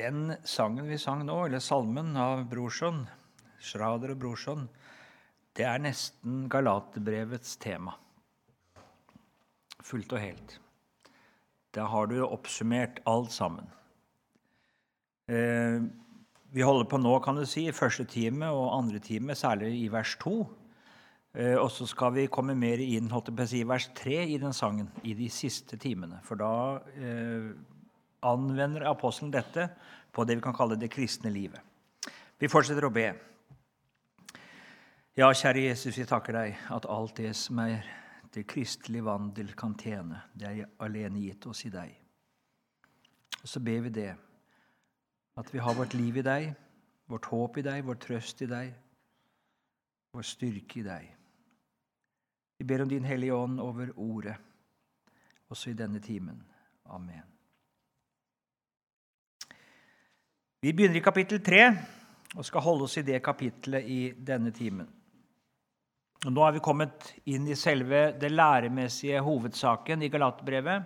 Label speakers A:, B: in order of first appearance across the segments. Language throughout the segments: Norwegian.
A: Den sangen vi sang nå, eller salmen av Brorson, Schrader og Brorson, det er nesten Galaterbrevets tema. Fullt og helt. Da har du oppsummert alt sammen. Eh, vi holder på nå, kan du si, i første time og andre time, særlig i vers 2. Eh, og så skal vi komme mer inn holdt jeg på å si, vers 3 i den sangen i de siste timene. For da eh, anvender apostelen dette på det vi kan kalle det kristne livet. Vi fortsetter å be. Ja, kjære Jesus, vi takker deg at alt det som er til kristelig vandel kan tjene, det er alene gitt oss i deg. Og så ber vi det, at vi har vårt liv i deg, vårt håp i deg, vår trøst i deg, vår styrke i deg. Vi ber om Din Hellige Ånd over ordet, også i denne timen. Amen. Vi begynner i kapittel 3 og skal holde oss i det kapittelet i denne timen. Og nå er vi kommet inn i selve det læremessige hovedsaken i Galaterbrevet.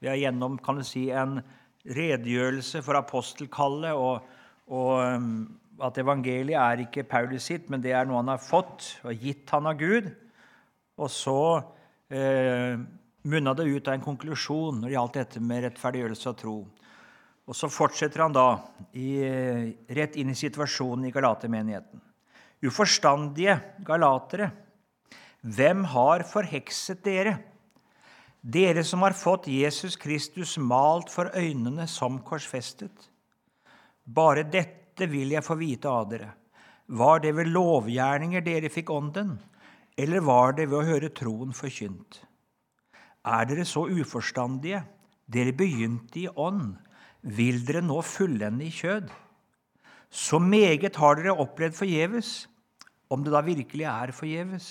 A: Vi er gjennom kan du si, en redegjørelse for apostelkallet, og, og um, at evangeliet er ikke Paulus sitt, men det er noe han har fått og gitt han av Gud. Og så eh, munna det ut av en konklusjon når det gjaldt dette med rettferdiggjørelse og tro. Og så fortsetter han da i, rett inn i situasjonen i galatermenigheten. Uforstandige galatere, hvem har forhekset dere? Dere som har fått Jesus Kristus malt for øynene som korsfestet. Bare dette vil jeg få vite av dere. Var det ved lovgjerninger dere fikk ånden, eller var det ved å høre troen forkynt? Er dere så uforstandige? Dere begynte i ånd vil dere nå fullende i kjød. Så meget har dere opplevd forgjeves, om det da virkelig er forgjeves.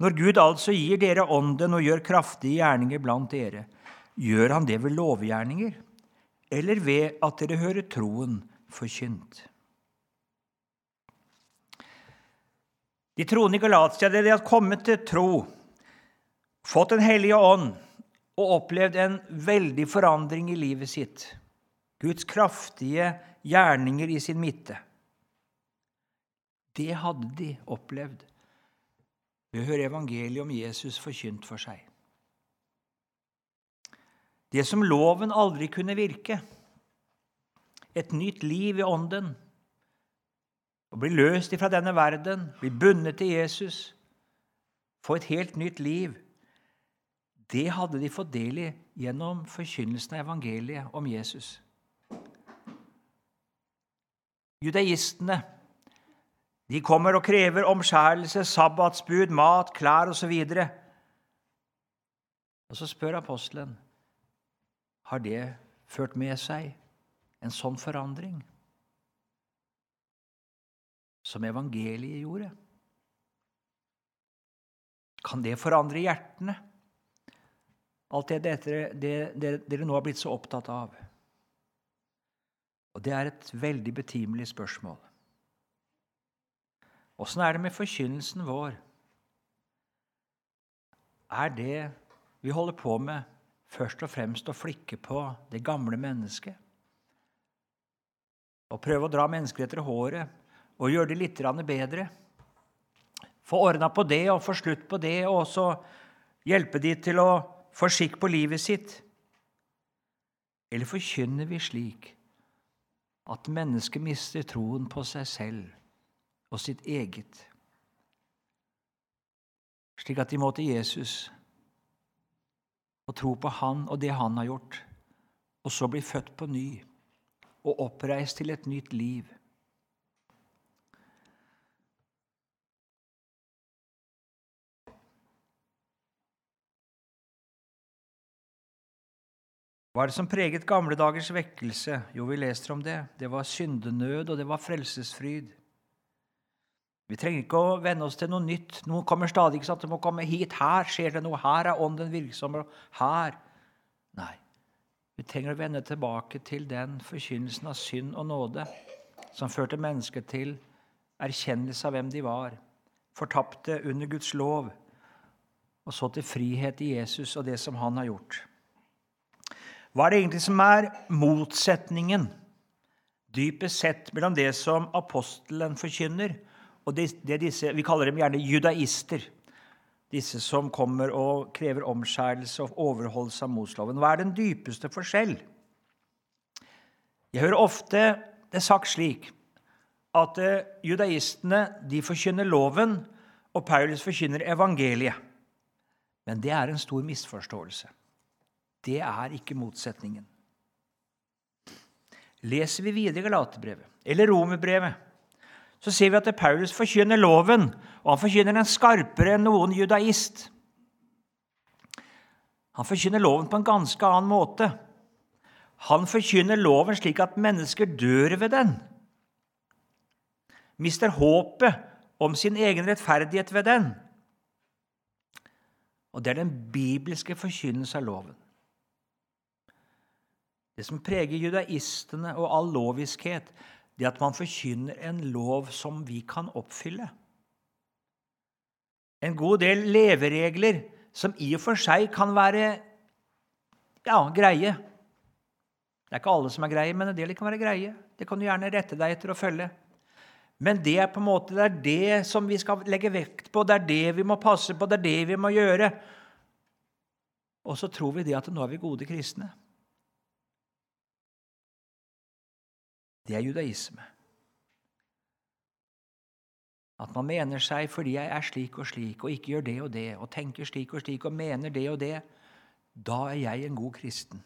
A: Når Gud altså gir dere ånden og gjør kraftige gjerninger blant dere, gjør han det ved lovgjerninger, eller ved at dere hører troen forkynt? De troende i Galatia de har kommet til tro, fått Den hellige ånd og opplevd en veldig forandring i livet sitt. Guds kraftige gjerninger i sin midte. Det hadde de opplevd ved å høre evangeliet om Jesus forkynt for seg. Det som loven aldri kunne virke. Et nytt liv i ånden. Å bli løst ifra denne verden, bli bundet til Jesus, få et helt nytt liv. Det hadde de fått del i gjennom forkynnelsen av evangeliet om Jesus. Judaistene de kommer og krever omskjærelse, sabbatsbud, mat, klær osv. Og, og så spør apostelen har det ført med seg en sånn forandring som evangeliet gjorde. Kan det forandre hjertene? Alt det, det, det dere nå har blitt så opptatt av. Og det er et veldig betimelig spørsmål. Åssen er det med forkynnelsen vår? Er det vi holder på med, først og fremst å flikke på det gamle mennesket? Og prøve å dra mennesker etter håret og gjøre det litt bedre? Få ordna på det og få slutt på det, og så hjelpe de til å får skikk på livet sitt? Eller forkynner vi slik at mennesket mister troen på seg selv og sitt eget, slik at de må til Jesus og tro på Han og det Han har gjort, og så bli født på ny og oppreist til et nytt liv? Hva er det som preget gamle dagers vekkelse? Jo, vi leser om det. Det var syndenød, og det var frelsesfryd. Vi trenger ikke å venne oss til noe nytt. Noe kommer stadig ikke sant? Det må komme hit. Her skjer det noe. Her er ånden virksom. Her. Nei. Vi trenger å vende tilbake til den forkynnelsen av synd og nåde som førte mennesket til erkjennelse av hvem de var, fortapte under Guds lov, og så til frihet i Jesus og det som han har gjort. Hva er det egentlig som er motsetningen dypest sett mellom det som apostelen forkynner, og det, disse Vi kaller dem gjerne judaister. Disse som kommer og krever omskjærelse og overholdelse av Mosloven. Hva er den dypeste forskjell? Jeg hører ofte det sagt slik at eh, judaistene de forkynner loven, og Paulus forkynner evangeliet. Men det er en stor misforståelse. Det er ikke motsetningen. Leser vi videre Galaterbrevet eller Romerbrevet, så ser vi at Paulus forkynner loven, og han forkynner den skarpere enn noen judaist. Han forkynner loven på en ganske annen måte. Han forkynner loven slik at mennesker dør ved den. Mister håpet om sin egen rettferdighet ved den. Og det er den bibelske forkynnelse av loven. Det som preger judaistene og all loviskhet, det er at man forkynner en lov som vi kan oppfylle. En god del leveregler som i og for seg kan være ja, greie. Det er ikke alle som er greie, men en del kan være greie. Det kan du gjerne rette deg etter å følge. Men det er på en måte det, det som vi skal legge vekt på, det er det vi må passe på, det er det vi må gjøre. Og så tror vi det at nå er vi gode kristne. Det er judaisme. At man mener seg fordi jeg er slik og slik og ikke gjør det og det og tenker slik og slik og mener det og det, da er jeg en god kristen.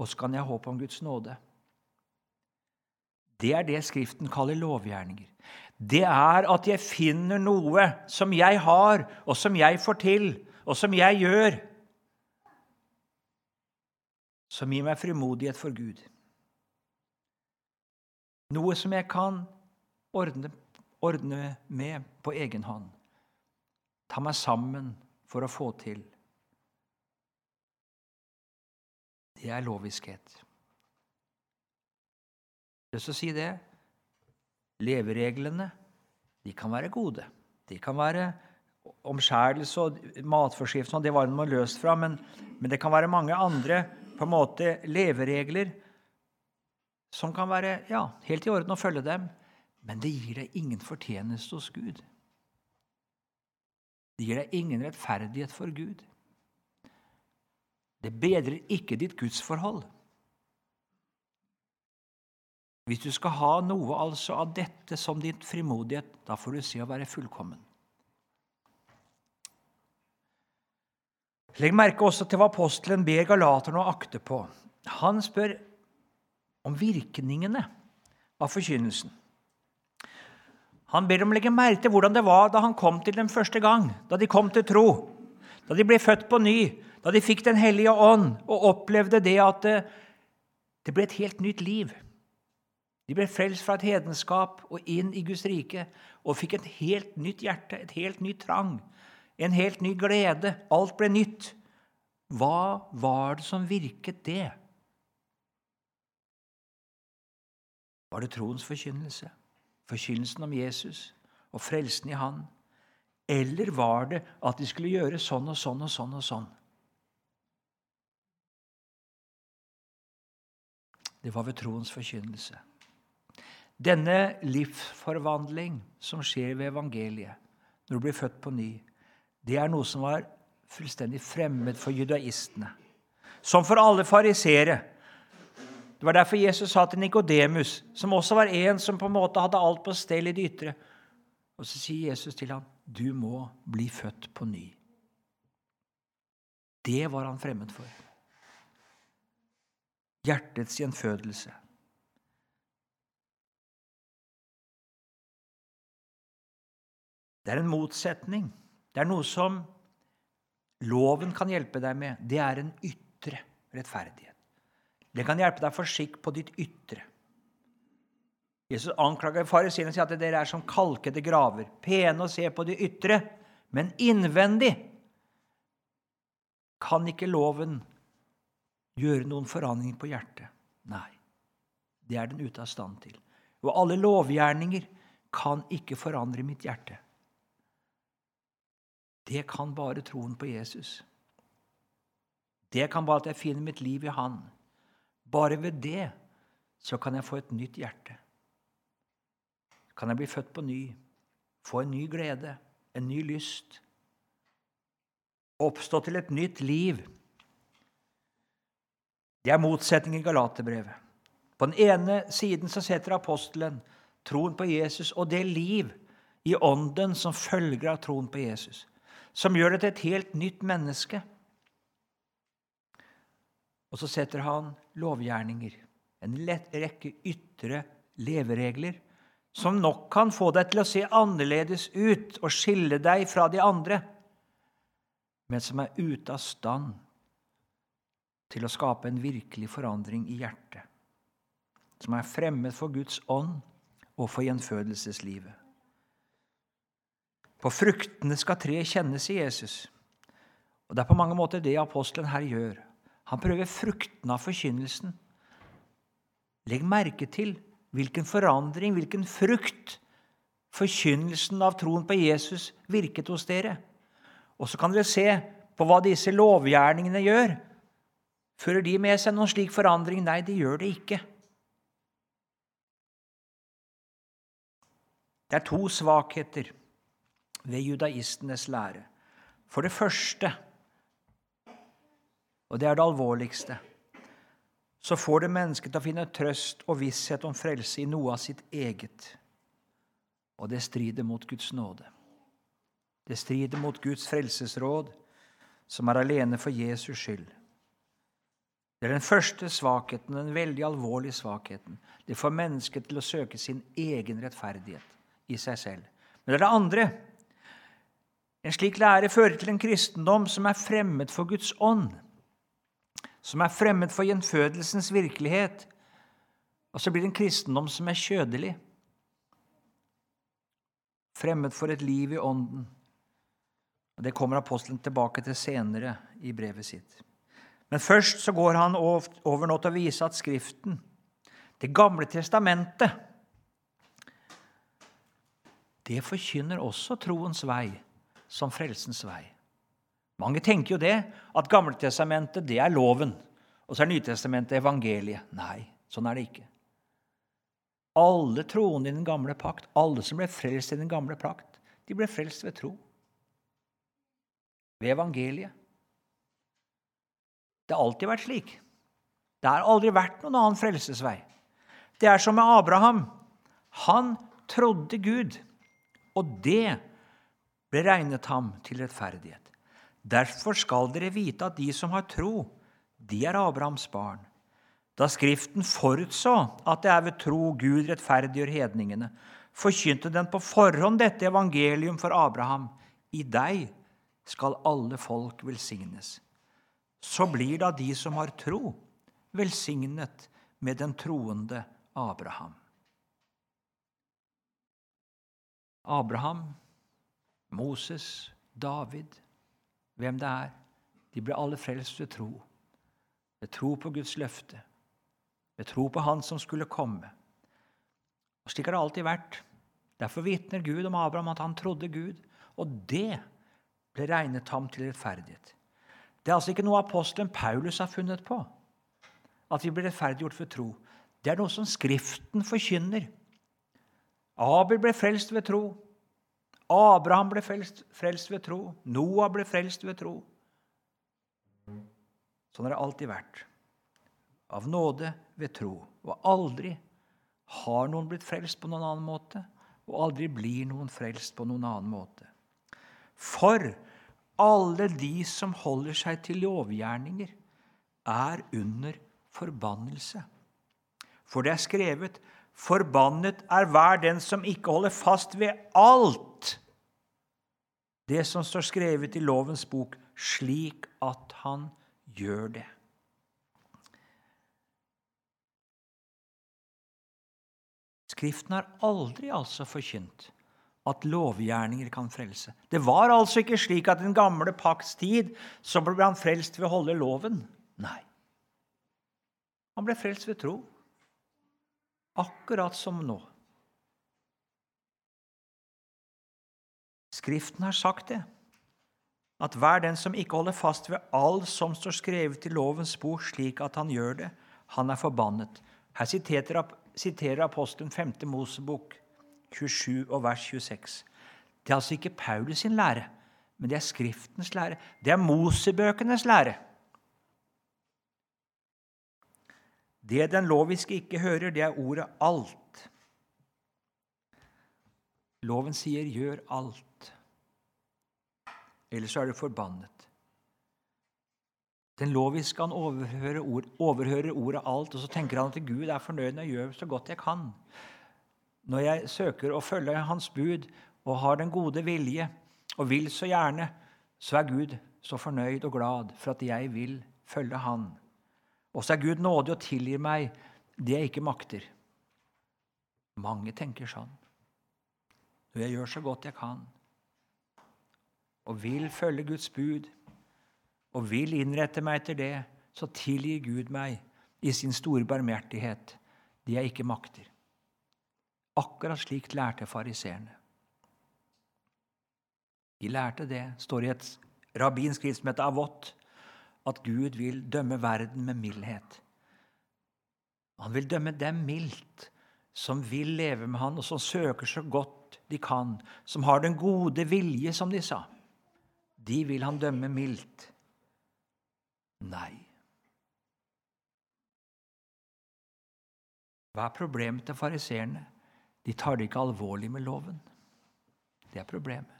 A: Og så kan jeg håpe om Guds nåde. Det er det Skriften kaller lovgjerninger. Det er at jeg finner noe som jeg har, og som jeg får til, og som jeg gjør, som gir meg frimodighet for Gud. Noe som jeg kan ordne, ordne med på egen hånd. Ta meg sammen for å få til. Det er loviskhet. Jeg vil si det. Levereglene de kan være gode. De kan være omskjærelse og matforskrift, det var noe løst fra, men, men det kan være mange andre på en måte leveregler som kan være ja, helt i orden å følge dem, men det gir deg ingen fortjeneste hos Gud. Det gir deg ingen rettferdighet for Gud. Det bedrer ikke ditt gudsforhold. Hvis du skal ha noe altså av dette som din frimodighet, da får du se å være fullkommen. Legg merke også til hva apostelen ber galaterne å akte på. Han spør om virkningene av forkynnelsen. Han ber dem legge merke til hvordan det var da han kom til dem første gang, da de kom til tro, da de ble født på ny, da de fikk Den hellige ånd og opplevde det at det, det ble et helt nytt liv. De ble frelst fra et hedenskap og inn i Guds rike og fikk et helt nytt hjerte, et helt nytt trang, en helt ny glede. Alt ble nytt. Hva var det som virket det? Var det troens forkynnelse, forkynnelsen om Jesus og frelsen i Han? Eller var det at de skulle gjøre sånn og sånn og sånn og sånn? Det var ved troens forkynnelse. Denne livsforvandling som skjer ved evangeliet når du blir født på ny, det er noe som var fullstendig fremmed for judaistene. Som for alle farisere det var derfor Jesus sa til Nikodemus, som også var en som på en måte hadde alt på stell i det ytre Og så sier Jesus til ham, 'Du må bli født på ny'. Det var han fremmed for. Hjertets gjenfødelse. Det er en motsetning. Det er noe som loven kan hjelpe deg med. Det er en ytre rettferdighet. Det kan hjelpe deg for skikk på ditt ytre. Jesus anklager fariseerne og sier at dere er som kalkede graver, pene å se på det ytre, men innvendig kan ikke loven gjøre noen forandring på hjertet. Nei, det er den ute av stand til. Og alle lovgjerninger kan ikke forandre mitt hjerte. Det kan bare troen på Jesus. Det kan bare at jeg finner mitt liv i Han. Bare ved det så kan jeg få et nytt hjerte. Kan jeg bli født på ny, få en ny glede, en ny lyst. Oppstå til et nytt liv. Det er motsetning i Galaterbrevet. På den ene siden så setter apostelen troen på Jesus og det liv i ånden som følger av troen på Jesus, som gjør det til et helt nytt menneske. Og så setter han lovgjerninger, en rekke ytre leveregler, som nok kan få deg til å se annerledes ut og skille deg fra de andre, men som er ute av stand til å skape en virkelig forandring i hjertet, som er fremmed for Guds ånd og for gjenfødelseslivet. På fruktene skal tre kjennes i Jesus. Og Det er på mange måter det apostelen her gjør. Han prøver fruktene av forkynnelsen. Legg merke til hvilken forandring, hvilken frukt forkynnelsen av troen på Jesus virket hos dere. Og så kan dere se på hva disse lovgjerningene gjør. Fører de med seg noen slik forandring? Nei, de gjør det ikke. Det er to svakheter ved judaistenes lære. For det første, og det er det alvorligste, så får det mennesket til å finne trøst og visshet om frelse i noe av sitt eget. Og det strider mot Guds nåde. Det strider mot Guds frelsesråd, som er alene for Jesus skyld. Det er den første svakheten, den veldig alvorlige svakheten. Det får mennesket til å søke sin egen rettferdighet i seg selv. Men det er det andre. En slik lære fører til en kristendom som er fremmed for Guds ånd, som er fremmed for gjenfødelsens virkelighet. Og så blir det en kristendom som er kjødelig, fremmed for et liv i ånden. Og Det kommer apostelen tilbake til senere i brevet sitt. Men først så går han over nå til å vise at Skriften, Det gamle testamentet, det forkynner også troens vei som frelsens vei. Mange tenker jo det, at Gamletestamentet det er loven, og så er Nytestamentet evangeliet. Nei, sånn er det ikke. Alle troende i den gamle pakt, alle som ble frelst i den gamle pakt, de ble frelst ved tro. Ved evangeliet. Det har alltid vært slik. Det har aldri vært noen annen frelsesvei. Det er som med Abraham. Han trodde Gud, og det ble regnet ham til rettferdighet. Derfor skal dere vite at de som har tro, de er Abrahams barn. Da Skriften forutså at det er ved tro Gud rettferdiggjør hedningene, forkynte den på forhånd dette evangelium for Abraham. I deg skal alle folk velsignes. Så blir da de som har tro, velsignet med den troende Abraham. Abraham, Moses, David, hvem det er, de ble alle frelst ved tro. Ved tro på Guds løfte, ved tro på Han som skulle komme. Og Slik har det alltid vært. Derfor vitner Gud om Abraham at han trodde Gud, og det ble regnet ham til rettferdighet. Det er altså ikke noe apostelen Paulus har funnet på, at vi blir rettferdiggjort ved tro. Det er noe som Skriften forkynner. Abel ble frelst ved tro. Abraham ble frelst, frelst ved tro. Noah ble frelst ved tro. Sånn har det alltid vært. Av nåde ved tro. Og aldri har noen blitt frelst på noen annen måte, og aldri blir noen frelst på noen annen måte. For alle de som holder seg til lovgjerninger, er under forbannelse. For det er skrevet Forbannet er hver den som ikke holder fast ved alt det som står skrevet i lovens bok, slik at han gjør det. Skriften har aldri altså forkynt at lovgjerninger kan frelse. Det var altså ikke slik at den gamle pakts tid så ble han frelst ved å holde loven. Nei. Han ble frelst ved tro akkurat som nå. Skriften har sagt det, at hver den som ikke holder fast ved all som står skrevet i lovens bok, slik at han gjør det, han er forbannet. Her siterer, siterer apostelen 5. Mosebok 27 og vers 26. Det er altså ikke Paulus sin lære, men det er Skriftens lære. Det er Mosebøkenes lære. Det den loviske ikke hører, det er ordet 'alt'. Loven sier 'gjør alt'. Ellers er du forbannet. Den loviske han overhører, ord, overhører ordet 'alt', og så tenker han at Gud er fornøyd når jeg gjør så godt jeg kan. Når jeg søker å følge Hans bud og har den gode vilje og vil så gjerne, så er Gud så fornøyd og glad for at jeg vil følge Han. Og så er Gud nådig og tilgir meg det jeg ikke makter. Mange tenker sånn. Når jeg gjør så godt jeg kan og vil følge Guds bud og vil innrette meg etter det, så tilgir Gud meg i sin store barmhjertighet det jeg ikke makter. Akkurat slikt lærte fariseerne. De lærte det, står i et rabbinsk skrift som heter Avot, at Gud vil dømme verden med mildhet. Han vil dømme dem mildt, som vil leve med han, og som søker så godt de kan, som har den gode vilje, som de sa. De vil han dømme mildt. Nei. Hva er problemet til fariseerne? De tar det ikke alvorlig med loven. Det er problemet.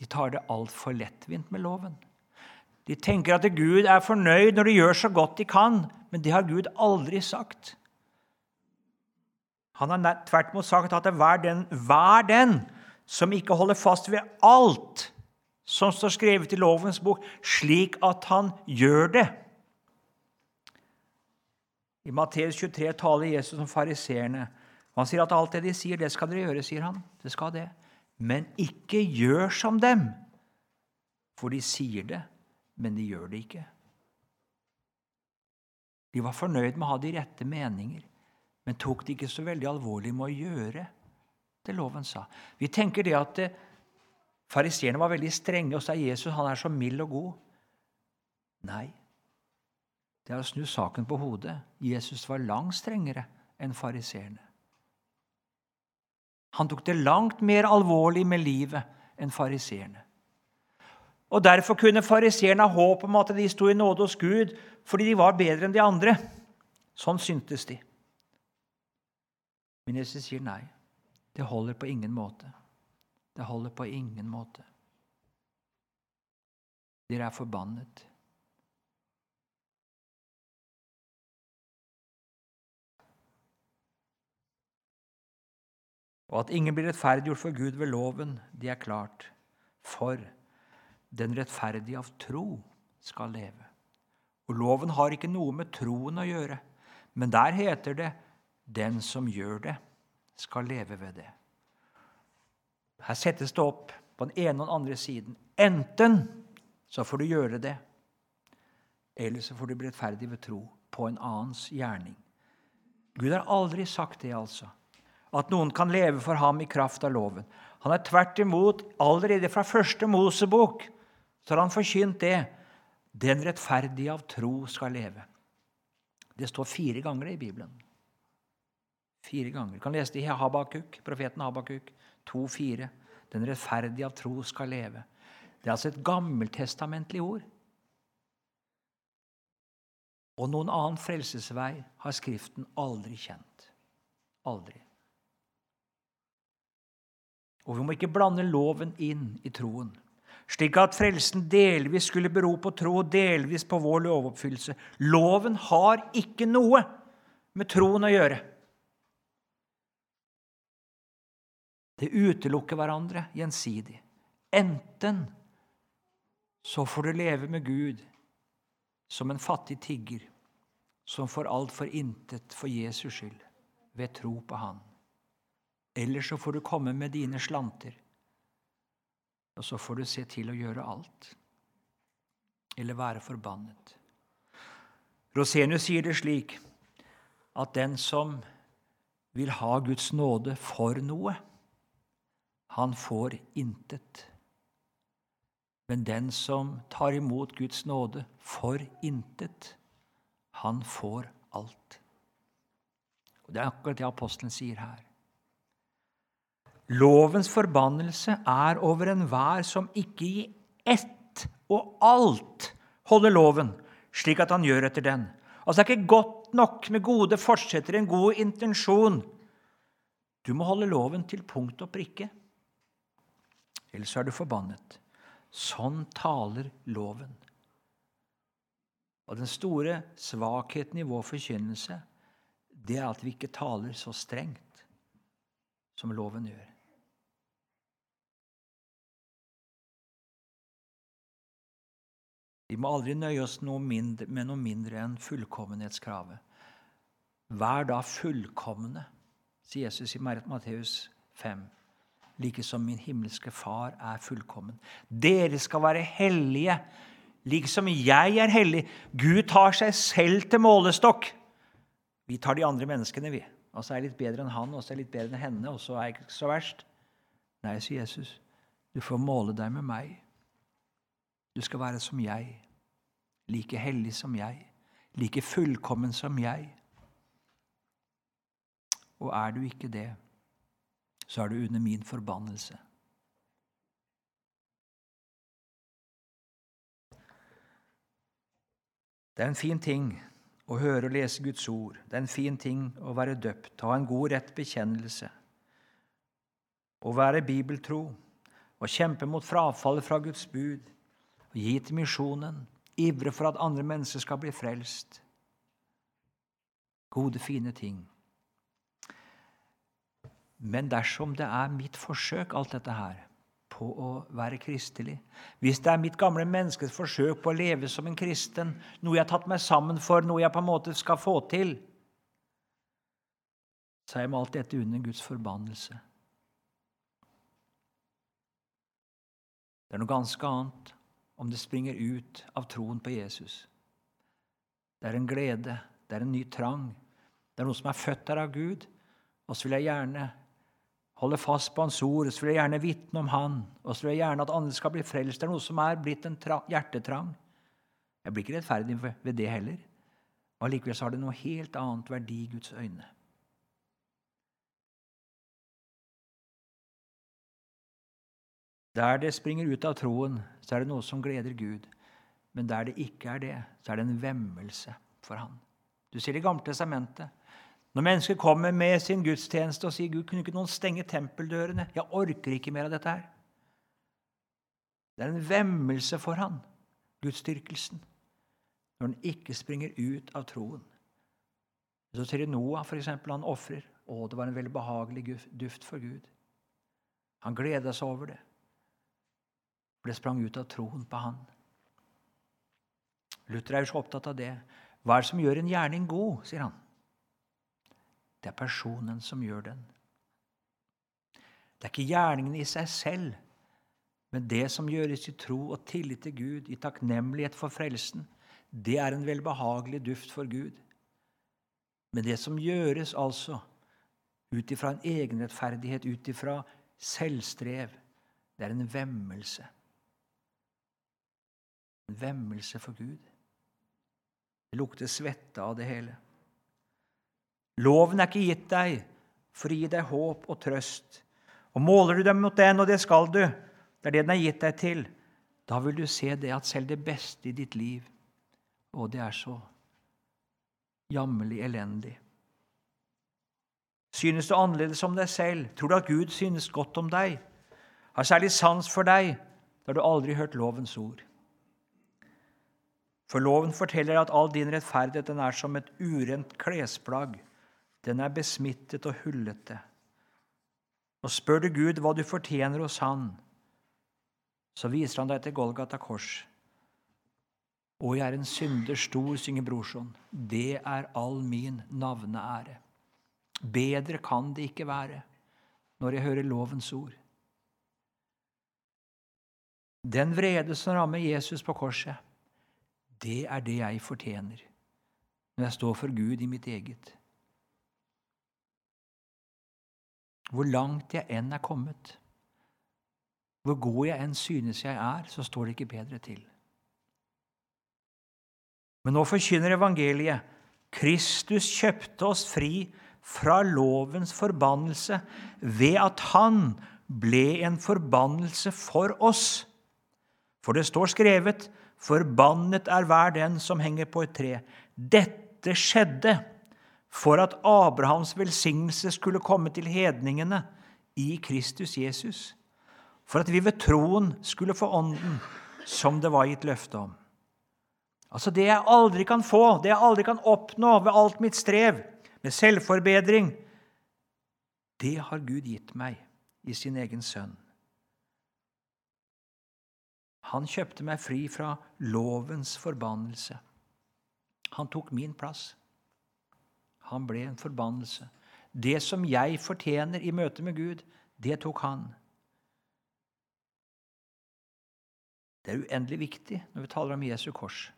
A: De tar det altfor lettvint med loven. De tenker at Gud er fornøyd når de gjør så godt de kan, men det har Gud aldri sagt. Han har tvert imot sagt at hver den, hver den som ikke holder fast ved alt som står skrevet i lovens bok, slik at han gjør det. I Matteus 23 taler Jesus om fariseerne. Han sier at alt det de sier, det skal dere gjøre, sier han. Det skal det. Men ikke gjør som dem. For de sier det, men de gjør det ikke. De var fornøyd med å ha de rette meninger, men tok det ikke så veldig alvorlig med å gjøre det loven sa. Vi tenker det at det, Fariseerne var veldig strenge, og sa Jesus han er så mild og god. Nei, det er å snu saken på hodet. Jesus var langt strengere enn fariseerne. Han tok det langt mer alvorlig med livet enn fariseerne. Og Derfor kunne fariseerne ha håp om at de sto i nåde hos Gud fordi de var bedre enn de andre. Sånn syntes de. Men Jesus sier nei. Det holder på ingen måte. Det holder på ingen måte. Dere er forbannet. Og at ingen blir rettferdiggjort for Gud ved loven, det er klart. For den rettferdige av tro skal leve. Og loven har ikke noe med troen å gjøre, men der heter det 'den som gjør det, skal leve ved det'. Her settes det opp på den ene og den andre siden. Enten så får du gjøre det, eller så får du bli rettferdig ved tro på en annens gjerning. Gud har aldri sagt det, altså. At noen kan leve for ham i kraft av loven. Han er tvert imot, allerede fra første Mosebok, så har han forkynt det. Den rettferdige av tro skal leve. Det står fire ganger i Bibelen. Fire ganger. Du kan lese det i Habakuk, profeten Habakuk. 2,4. Den rettferdige av tro skal leve. Det er altså et gammeltestamentlig ord. Og noen annen frelsesvei har Skriften aldri kjent. Aldri. Og vi må ikke blande loven inn i troen, slik at frelsen delvis skulle bero på tro og delvis på vår lovoppfyllelse. Loven har ikke noe med troen å gjøre. Det utelukker hverandre gjensidig. Enten så får du leve med Gud som en fattig tigger som får alt for intet for Jesus skyld, ved tro på Han. Eller så får du komme med dine slanter, og så får du se til å gjøre alt. Eller være forbannet. Rosenius sier det slik at den som vil ha Guds nåde for noe, han får intet. Men den som tar imot Guds nåde for intet, han får alt. Og Det er akkurat det apostelen sier her. Lovens forbannelse er over enhver som ikke i ett og alt holder loven, slik at han gjør etter den. Altså Det er ikke godt nok med gode fortsetter, en god intensjon. Du må holde loven til punkt og prikke. Ellers er du forbannet. Sånn taler loven. Og den store svakheten i vår forkynnelse det er at vi ikke taler så strengt som loven gjør. Vi må aldri nøye oss noe mindre, med noe mindre enn fullkommenhetskravet. Vær da fullkomne, sier Jesus i Matteus 5, like som min himmelske Far er fullkommen. Dere skal være hellige, like som jeg er hellig. Gud tar seg selv til målestokk. Vi tar de andre menneskene, vi. Og så er jeg litt bedre enn han, og så er jeg litt bedre enn henne, og så er jeg ikke så verst. Nei, sier Jesus, du får måle deg med meg. Du skal være som jeg, like hellig som jeg, like fullkommen som jeg. Og er du ikke det, så er du under min forbannelse. Det er en fin ting å høre og lese Guds ord. Det er en fin ting å være døpt, ha en god rett bekjennelse, å være bibeltro, å kjempe mot frafallet fra Guds bud, gi til misjonen, ivre for at andre mennesker skal bli frelst. Gode, fine ting. Men dersom det er mitt forsøk, alt dette her, på å være kristelig Hvis det er mitt gamle menneskes forsøk på å leve som en kristen, noe jeg har tatt meg sammen for, noe jeg på en måte skal få til, så er jeg med alt dette under Guds forbannelse. Det er noe ganske annet om det springer ut av troen på Jesus. Det er en glede, det er en ny trang. Det er noe som er født her av Gud. Og så vil jeg gjerne holde fast på Hans ord, og så vil jeg gjerne vitne om Han. Og så vil jeg gjerne at andre skal bli frelst. Det er noe som er blitt en hjertetrang. Jeg blir ikke rettferdig ved det heller. Og Allikevel har det noe helt annet verdi i Guds øyne. Der det springer ut av troen, så er det noe som gleder Gud. Men der det ikke er det, så er det en vemmelse for Han. Du ser det Gamle testamentet. Når mennesker kommer med sin gudstjeneste og sier Gud, kunne ikke noen stenge tempeldørene? Jeg orker ikke mer av dette her. Det er en vemmelse for han, gudsdyrkelsen, når den ikke springer ut av troen. Så ser du Noah, eksempel, han ofrer. Å, det var en veldig behagelig duft for Gud. Han gleda seg over det det sprang ut av troen på han. Luther er jo så opptatt av det. Hva er det som gjør en gjerning god, sier han. Det er personen som gjør den. Det er ikke gjerningen i seg selv, men det som gjøres i tro og tillit til Gud, i takknemlighet for frelsen, det er en velbehagelig duft for Gud. Men det som gjøres altså ut ifra en egenrettferdighet, ut ifra selvstrev, det er en vemmelse. Vemmelse for Gud. Det lukter svette av det hele. Loven er ikke gitt deg for å gi deg håp og trøst. Og måler du dem mot den, og det skal du, det er det den er gitt deg til, da vil du se det at selv det beste i ditt liv Og det er så jammerlig elendig. Synes du annerledes om deg selv? Tror du at Gud synes godt om deg? Har særlig sans for deg? Da har du aldri hørt lovens ord. For loven forteller at all din rettferdighet den er som et urent klesplagg. Den er besmittet og hullete. Og spør du Gud hva du fortjener hos Han, så viser han deg til Golgata kors. Og jeg er en synder stor, synger brorson. Det er all min navneære. Bedre kan det ikke være når jeg hører lovens ord. Den vrede som rammer Jesus på korset, det er det jeg fortjener når jeg står for Gud i mitt eget. Hvor langt jeg enn er kommet, hvor god jeg enn synes jeg er, så står det ikke bedre til. Men nå forkynner evangeliet Kristus kjøpte oss fri fra lovens forbannelse ved at han ble en forbannelse for oss. For det står skrevet:" Forbannet er hver den som henger på et tre. Dette skjedde for at Abrahams velsignelse skulle komme til hedningene i Kristus Jesus. For at vi ved troen skulle få Ånden, som det var gitt løfte om. Altså Det jeg aldri kan få, det jeg aldri kan oppnå ved alt mitt strev, med selvforbedring, det har Gud gitt meg i sin egen sønn. Han kjøpte meg fri fra lovens forbannelse. Han tok min plass. Han ble en forbannelse. Det som jeg fortjener i møte med Gud, det tok han. Det er uendelig viktig når vi taler om Jesu kors,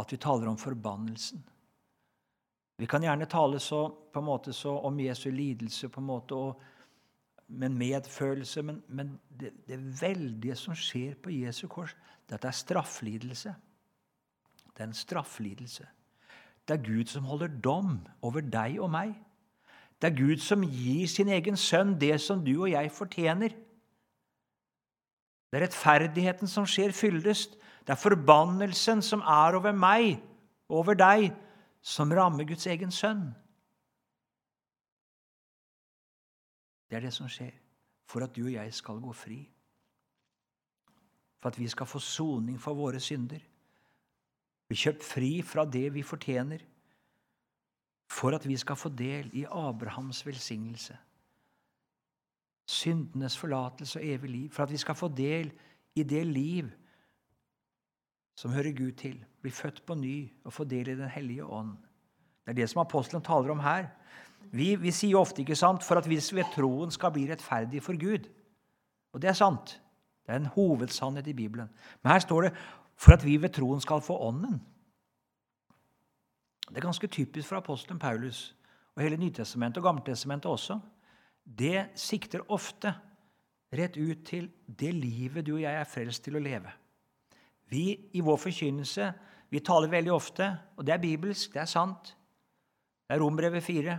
A: at vi taler om forbannelsen. Vi kan gjerne tale så, på en måte så om Jesu lidelse på en måte, og, med medfølelse, men, men det, det, veldige som skjer på Jesu kors, det er at det er strafflidelse. Det er en strafflidelse. Det er Gud som holder dom over deg og meg. Det er Gud som gir sin egen sønn det som du og jeg fortjener. Det er rettferdigheten som skjer fyldest. Det er forbannelsen som er over meg, over deg, som rammer Guds egen sønn. Det er det som skjer for at du og jeg skal gå fri. For at vi skal få soning for våre synder. Bli kjøpt fri fra det vi fortjener. For at vi skal få del i Abrahams velsignelse. Syndenes forlatelse og evig liv. For at vi skal få del i det liv som hører Gud til. Bli født på ny og få del i Den hellige ånd. Det er det som apostelen taler om her. Vi, vi sier ofte ikke sant, for at vi ved troen skal bli rettferdige for Gud. Og det er sant. Det er en hovedsannhet i Bibelen. Men her står det for at vi ved troen skal få Ånden. Det er ganske typisk for apostelen Paulus og hele Nytestamentet og Gammeltestamentet også. Det sikter ofte rett ut til det livet du og jeg er frelst til å leve. Vi i vår forkynnelse vi taler veldig ofte, og det er bibelsk, det er sant. Det er Rombrevet 4.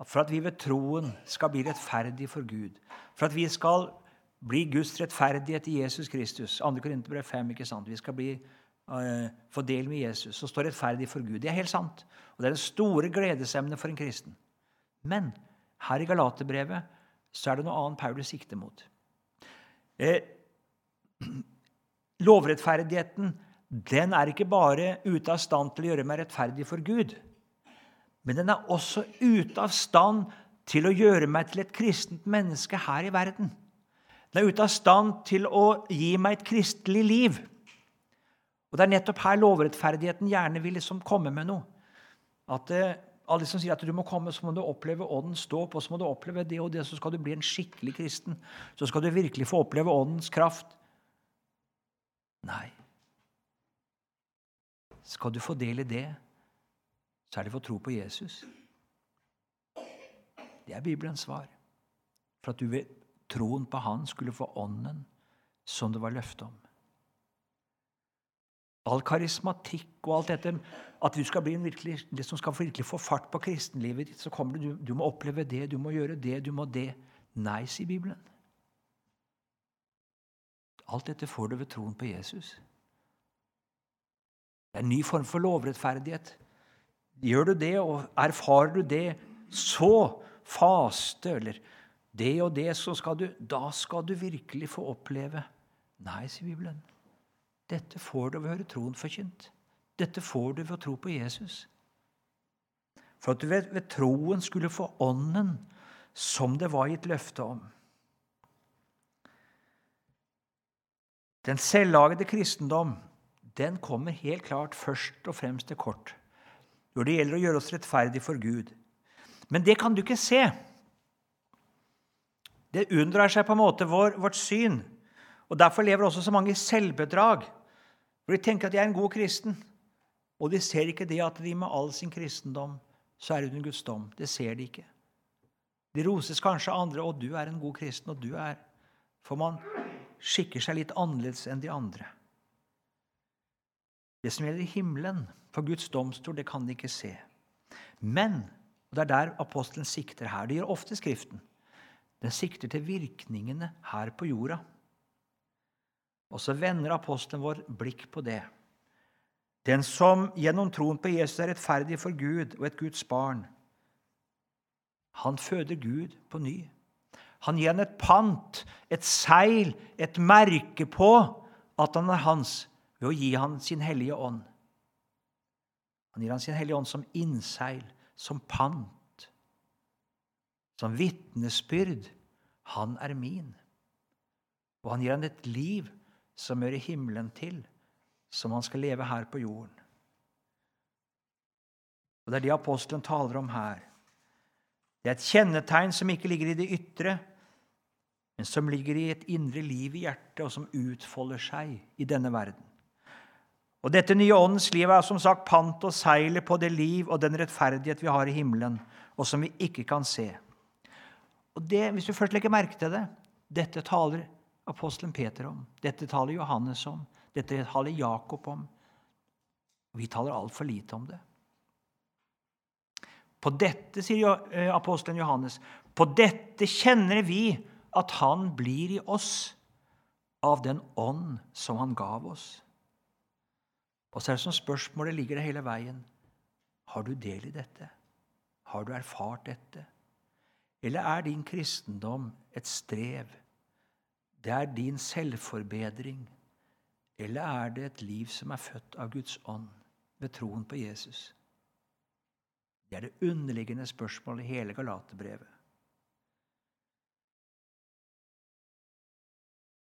A: For at vi ved troen skal bli rettferdige for Gud. For at vi skal bli Guds rettferdighet i Jesus Kristus. 2. Korinterbrev 5. ikke sant? Vi skal bli, uh, få del med Jesus og stå rettferdig for Gud. Det er helt sant. Og det er det store gledesemnet for en kristen. Men her i Galaterbrevet så er det noe annet Paulus sikter mot. Eh, lovrettferdigheten den er ikke bare ute av stand til å gjøre meg rettferdig for Gud, men den er også ute av stand til å gjøre meg til et kristent menneske her i verden. Den er ute av stand til å gi meg et kristelig liv. Og Det er nettopp her lovrettferdigheten gjerne vil liksom komme med noe. At eh, Alle som sier at du må komme, så må du oppleve ånden stå opp, og så må du oppleve det og det, så skal du bli en skikkelig kristen. Så skal du virkelig få oppleve Åndens kraft. Nei. Skal du få del i det, så er det for å tro på Jesus. Det er Bibelens svar. For at du ved troen på Han skulle få Ånden som det var løfte om. All karismatikk og alt dette, at du skal bli en virkelig, det som skal virkelig få fart på kristenlivet ditt, så kommer du, du må oppleve det, du må gjøre det, du må det. Nei, sier Bibelen. Alt dette får du ved troen på Jesus. Det er en ny form for lovrettferdighet. Gjør du det, og erfarer du det, så faste eller det og det, så skal du, da skal du virkelig få oppleve Nei, sier Bibelen. Dette får du ved å høre troen forkynt. Dette får du ved å tro på Jesus. For at du ved, ved troen skulle få Ånden som det var gitt løfte om. Den selvlagede kristendom den kommer helt klart først og fremst til kort når det gjelder å gjøre oss rettferdige for Gud. Men det kan du ikke se. Det unndrar seg på en måte vår, vårt syn. Og Derfor lever også så mange i selvbedrag. For De tenker at de er en god kristen. Og de ser ikke det at de med all sin kristendom så er under Guds dom. Det ser de ikke. De roses kanskje andre, og du er en god kristen, og du er For man skikker seg litt annerledes enn de andre. Det som gjelder himmelen, for Guds domstol, det kan de ikke se. Men og Det er der apostelen sikter her. Det gjør ofte Skriften. Den sikter til virkningene her på jorda. Og så vender apostelen vår blikk på det. Den som gjennom troen på Jesus er rettferdig for Gud og et Guds barn, han føder Gud på ny. Han gir han et pant, et seil, et merke på at han er hans, ved å gi han sin hellige ånd. Han gir han sin hellige ånd som innseil, som pant, som vitnesbyrd. Han er min. Og han gir han et liv som hører himmelen til, som han skal leve her på jorden. Og Det er det apostelen taler om her. Det er et kjennetegn som ikke ligger i det ytre, men som ligger i et indre liv i hjertet, og som utfolder seg i denne verden. Og Dette nye åndens liv er som sagt pant og seilet på det liv og den rettferdighet vi har i himmelen, og som vi ikke kan se. Og det, Hvis du først legger merke til det Dette taler apostelen Peter om. Dette taler Johannes om. Dette taler Jakob om. Vi taler altfor lite om det. På dette, sier eh, apostelen Johannes, på dette kjenner vi at han blir i oss av den ånd som han gav oss. Og så er det som spørsmålet ligger der hele veien. Har du del i dette? Har du erfart dette? Eller er din kristendom et strev? Det er din selvforbedring? Eller er det et liv som er født av Guds ånd ved troen på Jesus? Det er det underliggende spørsmålet i hele Galaterbrevet.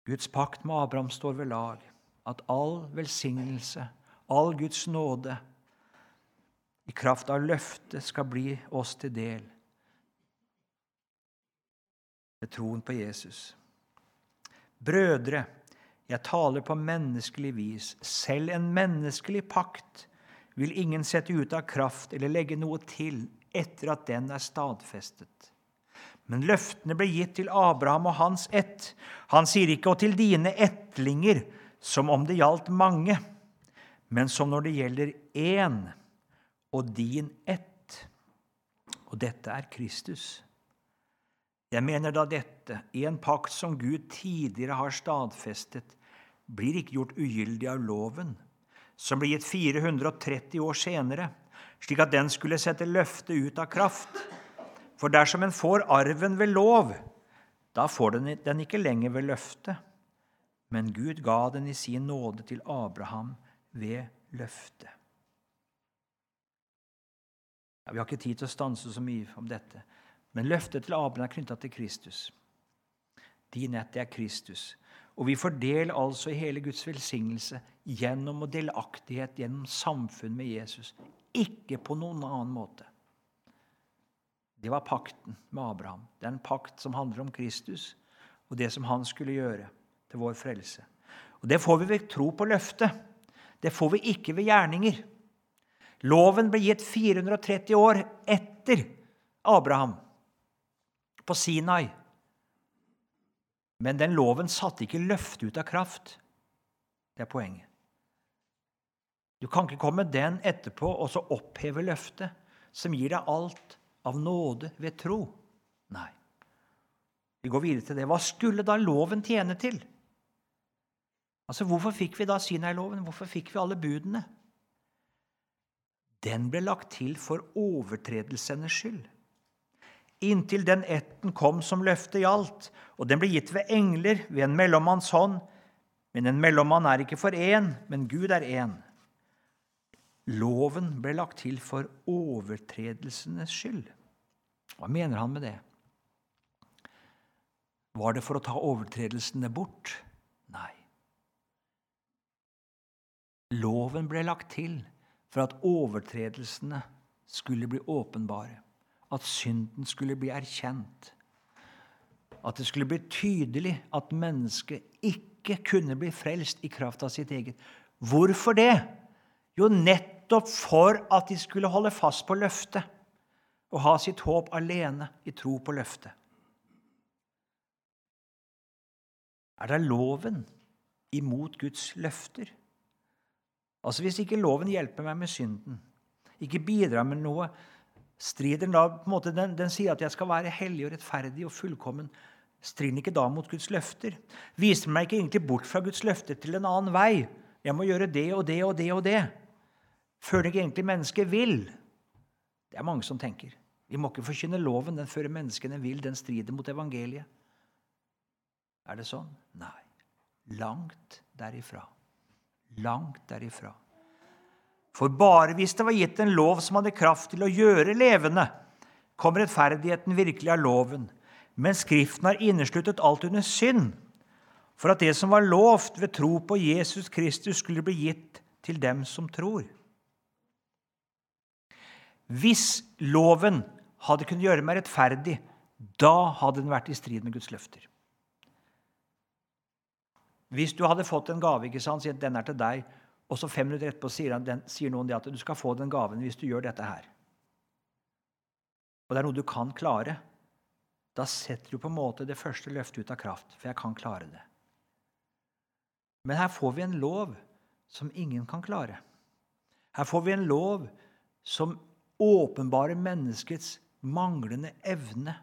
A: Guds pakt med Abraham står ved lag. At all velsignelse, all Guds nåde, i kraft av løftet skal bli oss til del ved troen på Jesus. Brødre, jeg taler på menneskelig vis. Selv en menneskelig pakt vil ingen sette ut av kraft eller legge noe til etter at den er stadfestet. Men løftene ble gitt til Abraham og hans ett. Han sier ikke 'og til dine ettlinger', som om det gjaldt mange, men som når det gjelder én og din ett. Og dette er Kristus. Jeg mener da dette, i en pakt som Gud tidligere har stadfestet, blir ikke gjort ugyldig av loven, som ble gitt 430 år senere, slik at den skulle sette løftet ut av kraft. For dersom en får arven ved lov, da får den den ikke lenger ved løftet. Men Gud ga den i sin nåde til Abraham ved løftet. Ja, vi har ikke tid til å stanse så mye om dette, men løftet til Abraham er knytta til Kristus. Din ett er Kristus. Og vi får del altså i hele Guds velsignelse gjennom og delaktighet gjennom samfunn med Jesus. Ikke på noen annen måte. Det var pakten med Abraham. Det er en pakt som handler om Kristus og det som han skulle gjøre til vår frelse. Og Det får vi ved tro på løftet. Det får vi ikke ved gjerninger. Loven ble gitt 430 år etter Abraham, på Sinai. Men den loven satte ikke løftet ut av kraft. Det er poenget. Du kan ikke komme den etterpå og så oppheve løftet, som gir deg alt av nåde ved tro? Nei. Vi går videre til det. Hva skulle da loven tjene til? Altså, Hvorfor fikk vi da Sinai-loven? Hvorfor fikk vi alle budene? Den ble lagt til for overtredelsenes skyld. Inntil den etten kom som løftet gjaldt, og den ble gitt ved engler ved en mellommanns hånd. Men en mellommann er ikke for én, men Gud er én. Loven ble lagt til for overtredelsenes skyld. Hva mener han med det? Var det for å ta overtredelsene bort? Nei. Loven ble lagt til for at overtredelsene skulle bli åpenbare. At synden skulle bli erkjent. At det skulle bli tydelig at mennesket ikke kunne bli frelst i kraft av sitt eget. Hvorfor det? Jo, nettopp for at de skulle holde fast på løftet og ha sitt håp alene i tro på løftet. Er det loven imot Guds løfter? Altså Hvis ikke loven hjelper meg med synden, ikke bidrar med noe, strider den da på en måte, den, den sier at jeg skal være hellig og rettferdig og fullkommen. Strider den ikke da mot Guds løfter? Viser den meg ikke egentlig bort fra Guds løfter til en annen vei? Jeg må gjøre det og det og det og det. Før det ikke egentlig mennesket vil. Det er mange som tenker. Vi må ikke forkynne loven. Den fører menneskene vil. Den strider mot evangeliet. Er det sånn? Nei. Langt derifra. Langt derifra. For bare hvis det var gitt en lov som hadde kraft til å gjøre levende, kom rettferdigheten virkelig av loven. Men Skriften har innesluttet alt under synd, for at det som var lovt ved tro på Jesus Kristus, skulle bli gitt til dem som tror. Hvis loven hadde kunnet gjøre meg rettferdig, da hadde den vært i strid med Guds løfter. Hvis du hadde fått en gave, ikke sant, sier den er til deg, og så fem minutter etterpå sier, den, sier noen at du skal få den gaven hvis du gjør dette her. Og det er noe du kan klare. Da setter du på en måte det første løftet ut av kraft, for jeg kan klare det. Men her får vi en lov som ingen kan klare. Her får vi en lov som åpenbarer menneskets manglende evne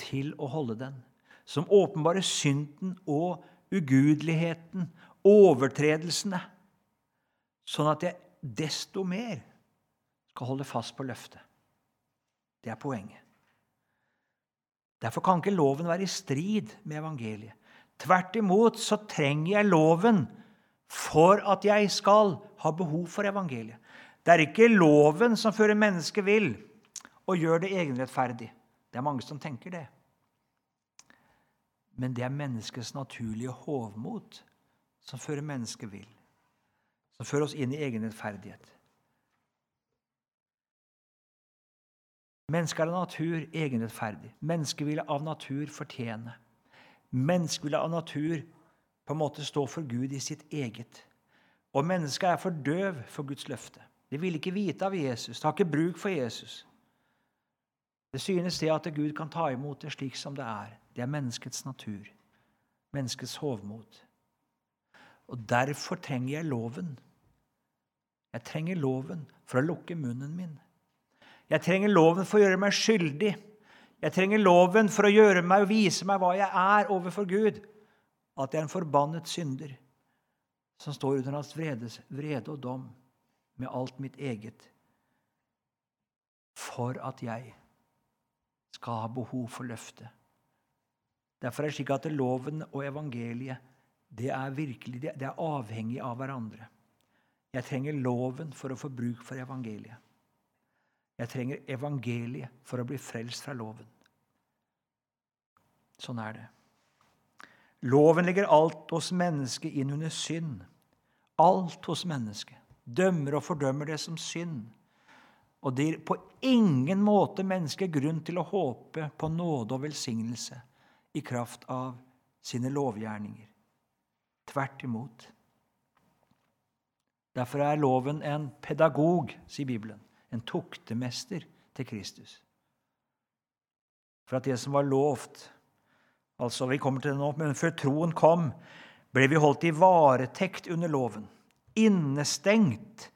A: til å holde den. Som åpenbarer synden og ugudeligheten, overtredelsene, sånn at jeg desto mer skal holde fast på løftet. Det er poenget. Derfor kan ikke loven være i strid med evangeliet. Tvert imot så trenger jeg loven for at jeg skal ha behov for evangeliet. Det er ikke loven som fører mennesket vill og gjør det egenrettferdig. Det er mange som tenker det men det er menneskets naturlige hovmot som fører mennesket vill, som fører oss inn i egen rettferdighet. Mennesket er av natur egenrettferdig. Mennesket vil av natur fortjene. Mennesket vil av natur på en måte stå for Gud i sitt eget. Og mennesket er for døv for Guds løfte. De vil ikke vite av Jesus, de har ikke bruk for Jesus. Det synes det at Gud kan ta imot det slik som det er. Det er menneskets natur, menneskets hovmod. Og derfor trenger jeg loven. Jeg trenger loven for å lukke munnen min. Jeg trenger loven for å gjøre meg skyldig. Jeg trenger loven for å gjøre meg og vise meg hva jeg er overfor Gud. At jeg er en forbannet synder som står under hans vrede, vrede og dom med alt mitt eget. For at jeg skal ha behov for løftet. Derfor er det slik at loven og evangeliet det er virkelig, det er avhengig av hverandre. Jeg trenger loven for å få bruk for evangeliet. Jeg trenger evangeliet for å bli frelst fra loven. Sånn er det. Loven legger alt hos mennesket inn under synd. Alt hos mennesket. Dømmer og fordømmer det som synd. Og det gir på ingen måte mennesket grunn til å håpe på nåde og velsignelse i kraft av sine lovgjerninger. Tvert imot. Derfor er loven en pedagog, sier Bibelen. En tuktemester til Kristus. For at det som var lovt altså Vi kommer til det nå, men før troen kom, ble vi holdt i varetekt under loven. Innestengt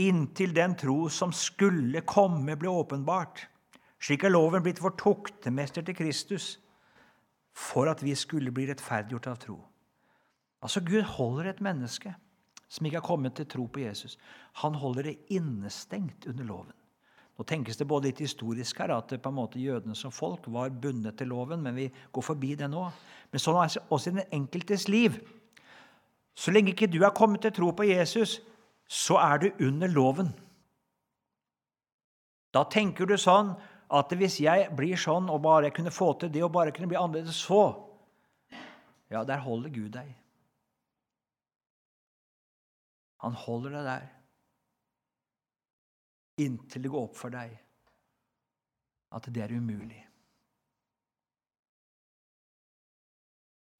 A: inntil den tro som skulle komme, ble åpenbart. Slik er loven blitt vår toktemester til Kristus for at vi skulle bli rettferdiggjort av tro. Altså, Gud holder et menneske som ikke har kommet til tro på Jesus. Han holder det innestengt under loven. Nå tenkes det både litt historisk her, at på en måte jødene som folk var bundet til loven, men vi går forbi det nå. Men sånn er det også i den enkeltes liv. Så lenge ikke du har kommet til tro på Jesus, så er du under loven. Da tenker du sånn at hvis jeg blir sånn og bare kunne få til det og bare kunne bli annerledes så Ja, der holder Gud deg. Han holder deg der inntil det går opp for deg at det er umulig.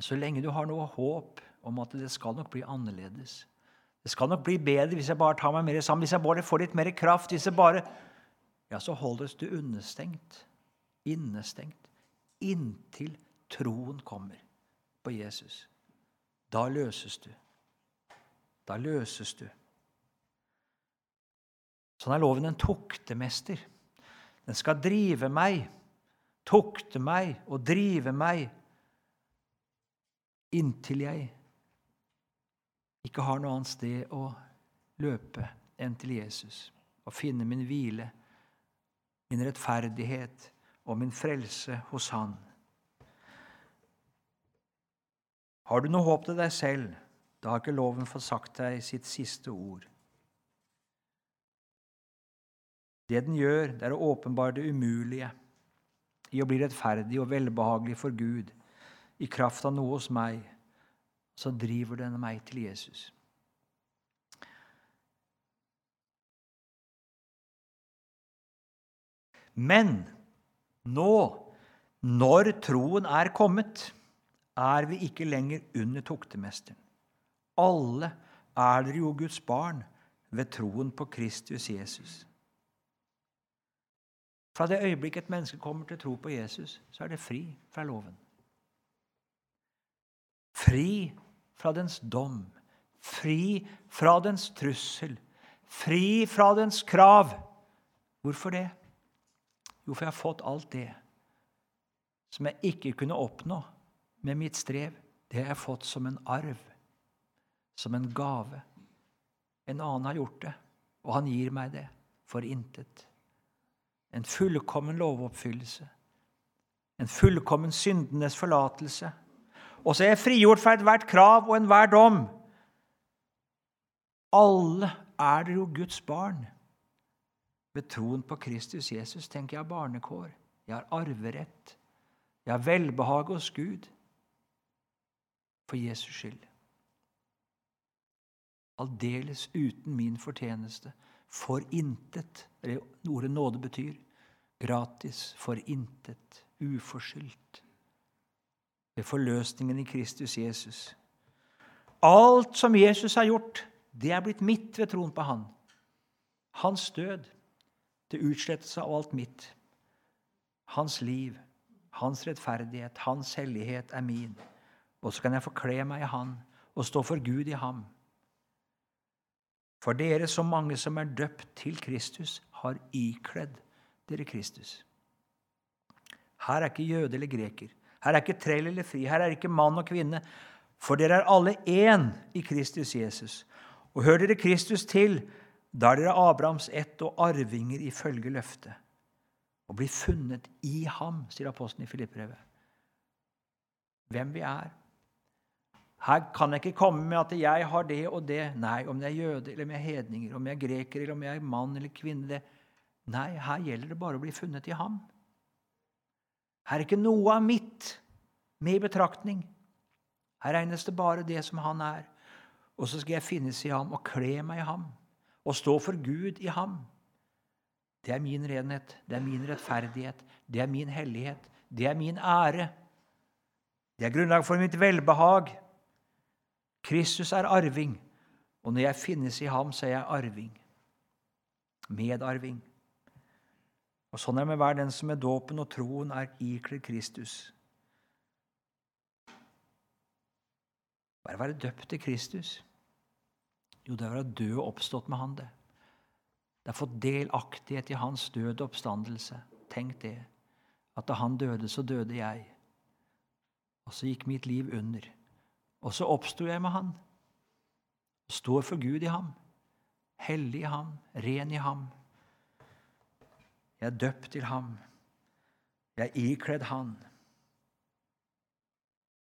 A: Så lenge du har noe håp om at det skal nok bli annerledes Det skal nok bli bedre hvis jeg bare tar meg mer sammen, hvis jeg bare får litt mer kraft, hvis jeg bare ja, så holdes du understengt, innestengt, inntil troen kommer på Jesus. Da løses du. Da løses du. Sånn er loven en tuktemester. Den skal drive meg, tukte meg og drive meg inntil jeg ikke har noe annet sted å løpe enn til Jesus og finne min hvile, min rettferdighet og min frelse hos Han. Har du noe håp til deg selv, da har ikke loven fått sagt deg sitt siste ord. Det den gjør, det er å åpenbare det umulige i å bli rettferdig og velbehagelig for Gud i kraft av noe hos meg, så driver den meg til Jesus. Men nå, når troen er kommet, er vi ikke lenger under toktemesteren. Alle er dere jo Guds barn ved troen på Kristus Jesus. Fra det øyeblikket et menneske kommer til tro på Jesus, så er det fri fra loven. Fri fra dens dom, fri fra dens trussel, fri fra dens krav. Hvorfor det? Jo, for jeg har fått alt det som jeg ikke kunne oppnå med mitt strev. Det har jeg fått som en arv, som en gave. En annen har gjort det, og han gir meg det for intet. En fullkommen lovoppfyllelse. En fullkommen syndenes forlatelse. Og så er jeg frigjort fra ethvert krav og enhver dom. Alle er dere jo Guds barn. Ved troen på Kristus Jesus tenker jeg barnekår. Jeg har arverett. Jeg har velbehag hos Gud. For Jesus skyld. Aldeles uten min fortjeneste. For intet. Det ordet nåde betyr. Gratis. For intet. Uforskyldt ved forløsningen i Kristus Jesus. Alt som Jesus har gjort, det er blitt mitt ved troen på Han. Hans død til utslettelse av alt mitt. Hans liv, hans rettferdighet, hans hellighet er min. Og så kan jeg forkle meg i Han og stå for Gud i ham. For dere, så mange som er døpt til Kristus, har ikledd dere Kristus. Her er ikke jøde eller greker. Her er ikke trell eller fri, her er ikke mann og kvinne. For dere er alle én i Kristus Jesus. Og hører dere Kristus til, da er dere Abrahams ett og arvinger ifølge løftet. Og blir funnet i ham, sier apostelen i Filippbrevet. Hvem vi er. Her kan jeg ikke komme med at jeg har det og det. Nei, om jeg er jøde eller om jeg er hedninger, om jeg er greker eller om jeg er mann eller kvinne. Det. Nei, her gjelder det bare å bli funnet i ham. Her er ikke noe av mitt med i betraktning. Her regnes det bare det som han er. Og så skal jeg finnes i ham og kle meg i ham og stå for Gud i ham. Det er min renhet, det er min rettferdighet, det er min hellighet, det er min ære. Det er grunnlag for mitt velbehag. Kristus er arving, og når jeg finnes i ham, så er jeg arving. Medarving. Og Sånn er det med hver den som med dåpen og troen er ikledd Kristus. Hva er å være døpt til Kristus? Jo, det er å være død og oppstått med Han. Det Det er å få delaktighet i Hans død og oppstandelse. Tenk det. At da Han døde, så døde jeg. Og så gikk mitt liv under. Og så oppsto jeg med Han. Står for Gud i ham. Hellig i ham. Ren i ham. Jeg er døpt til ham. Jeg er ikledd Han.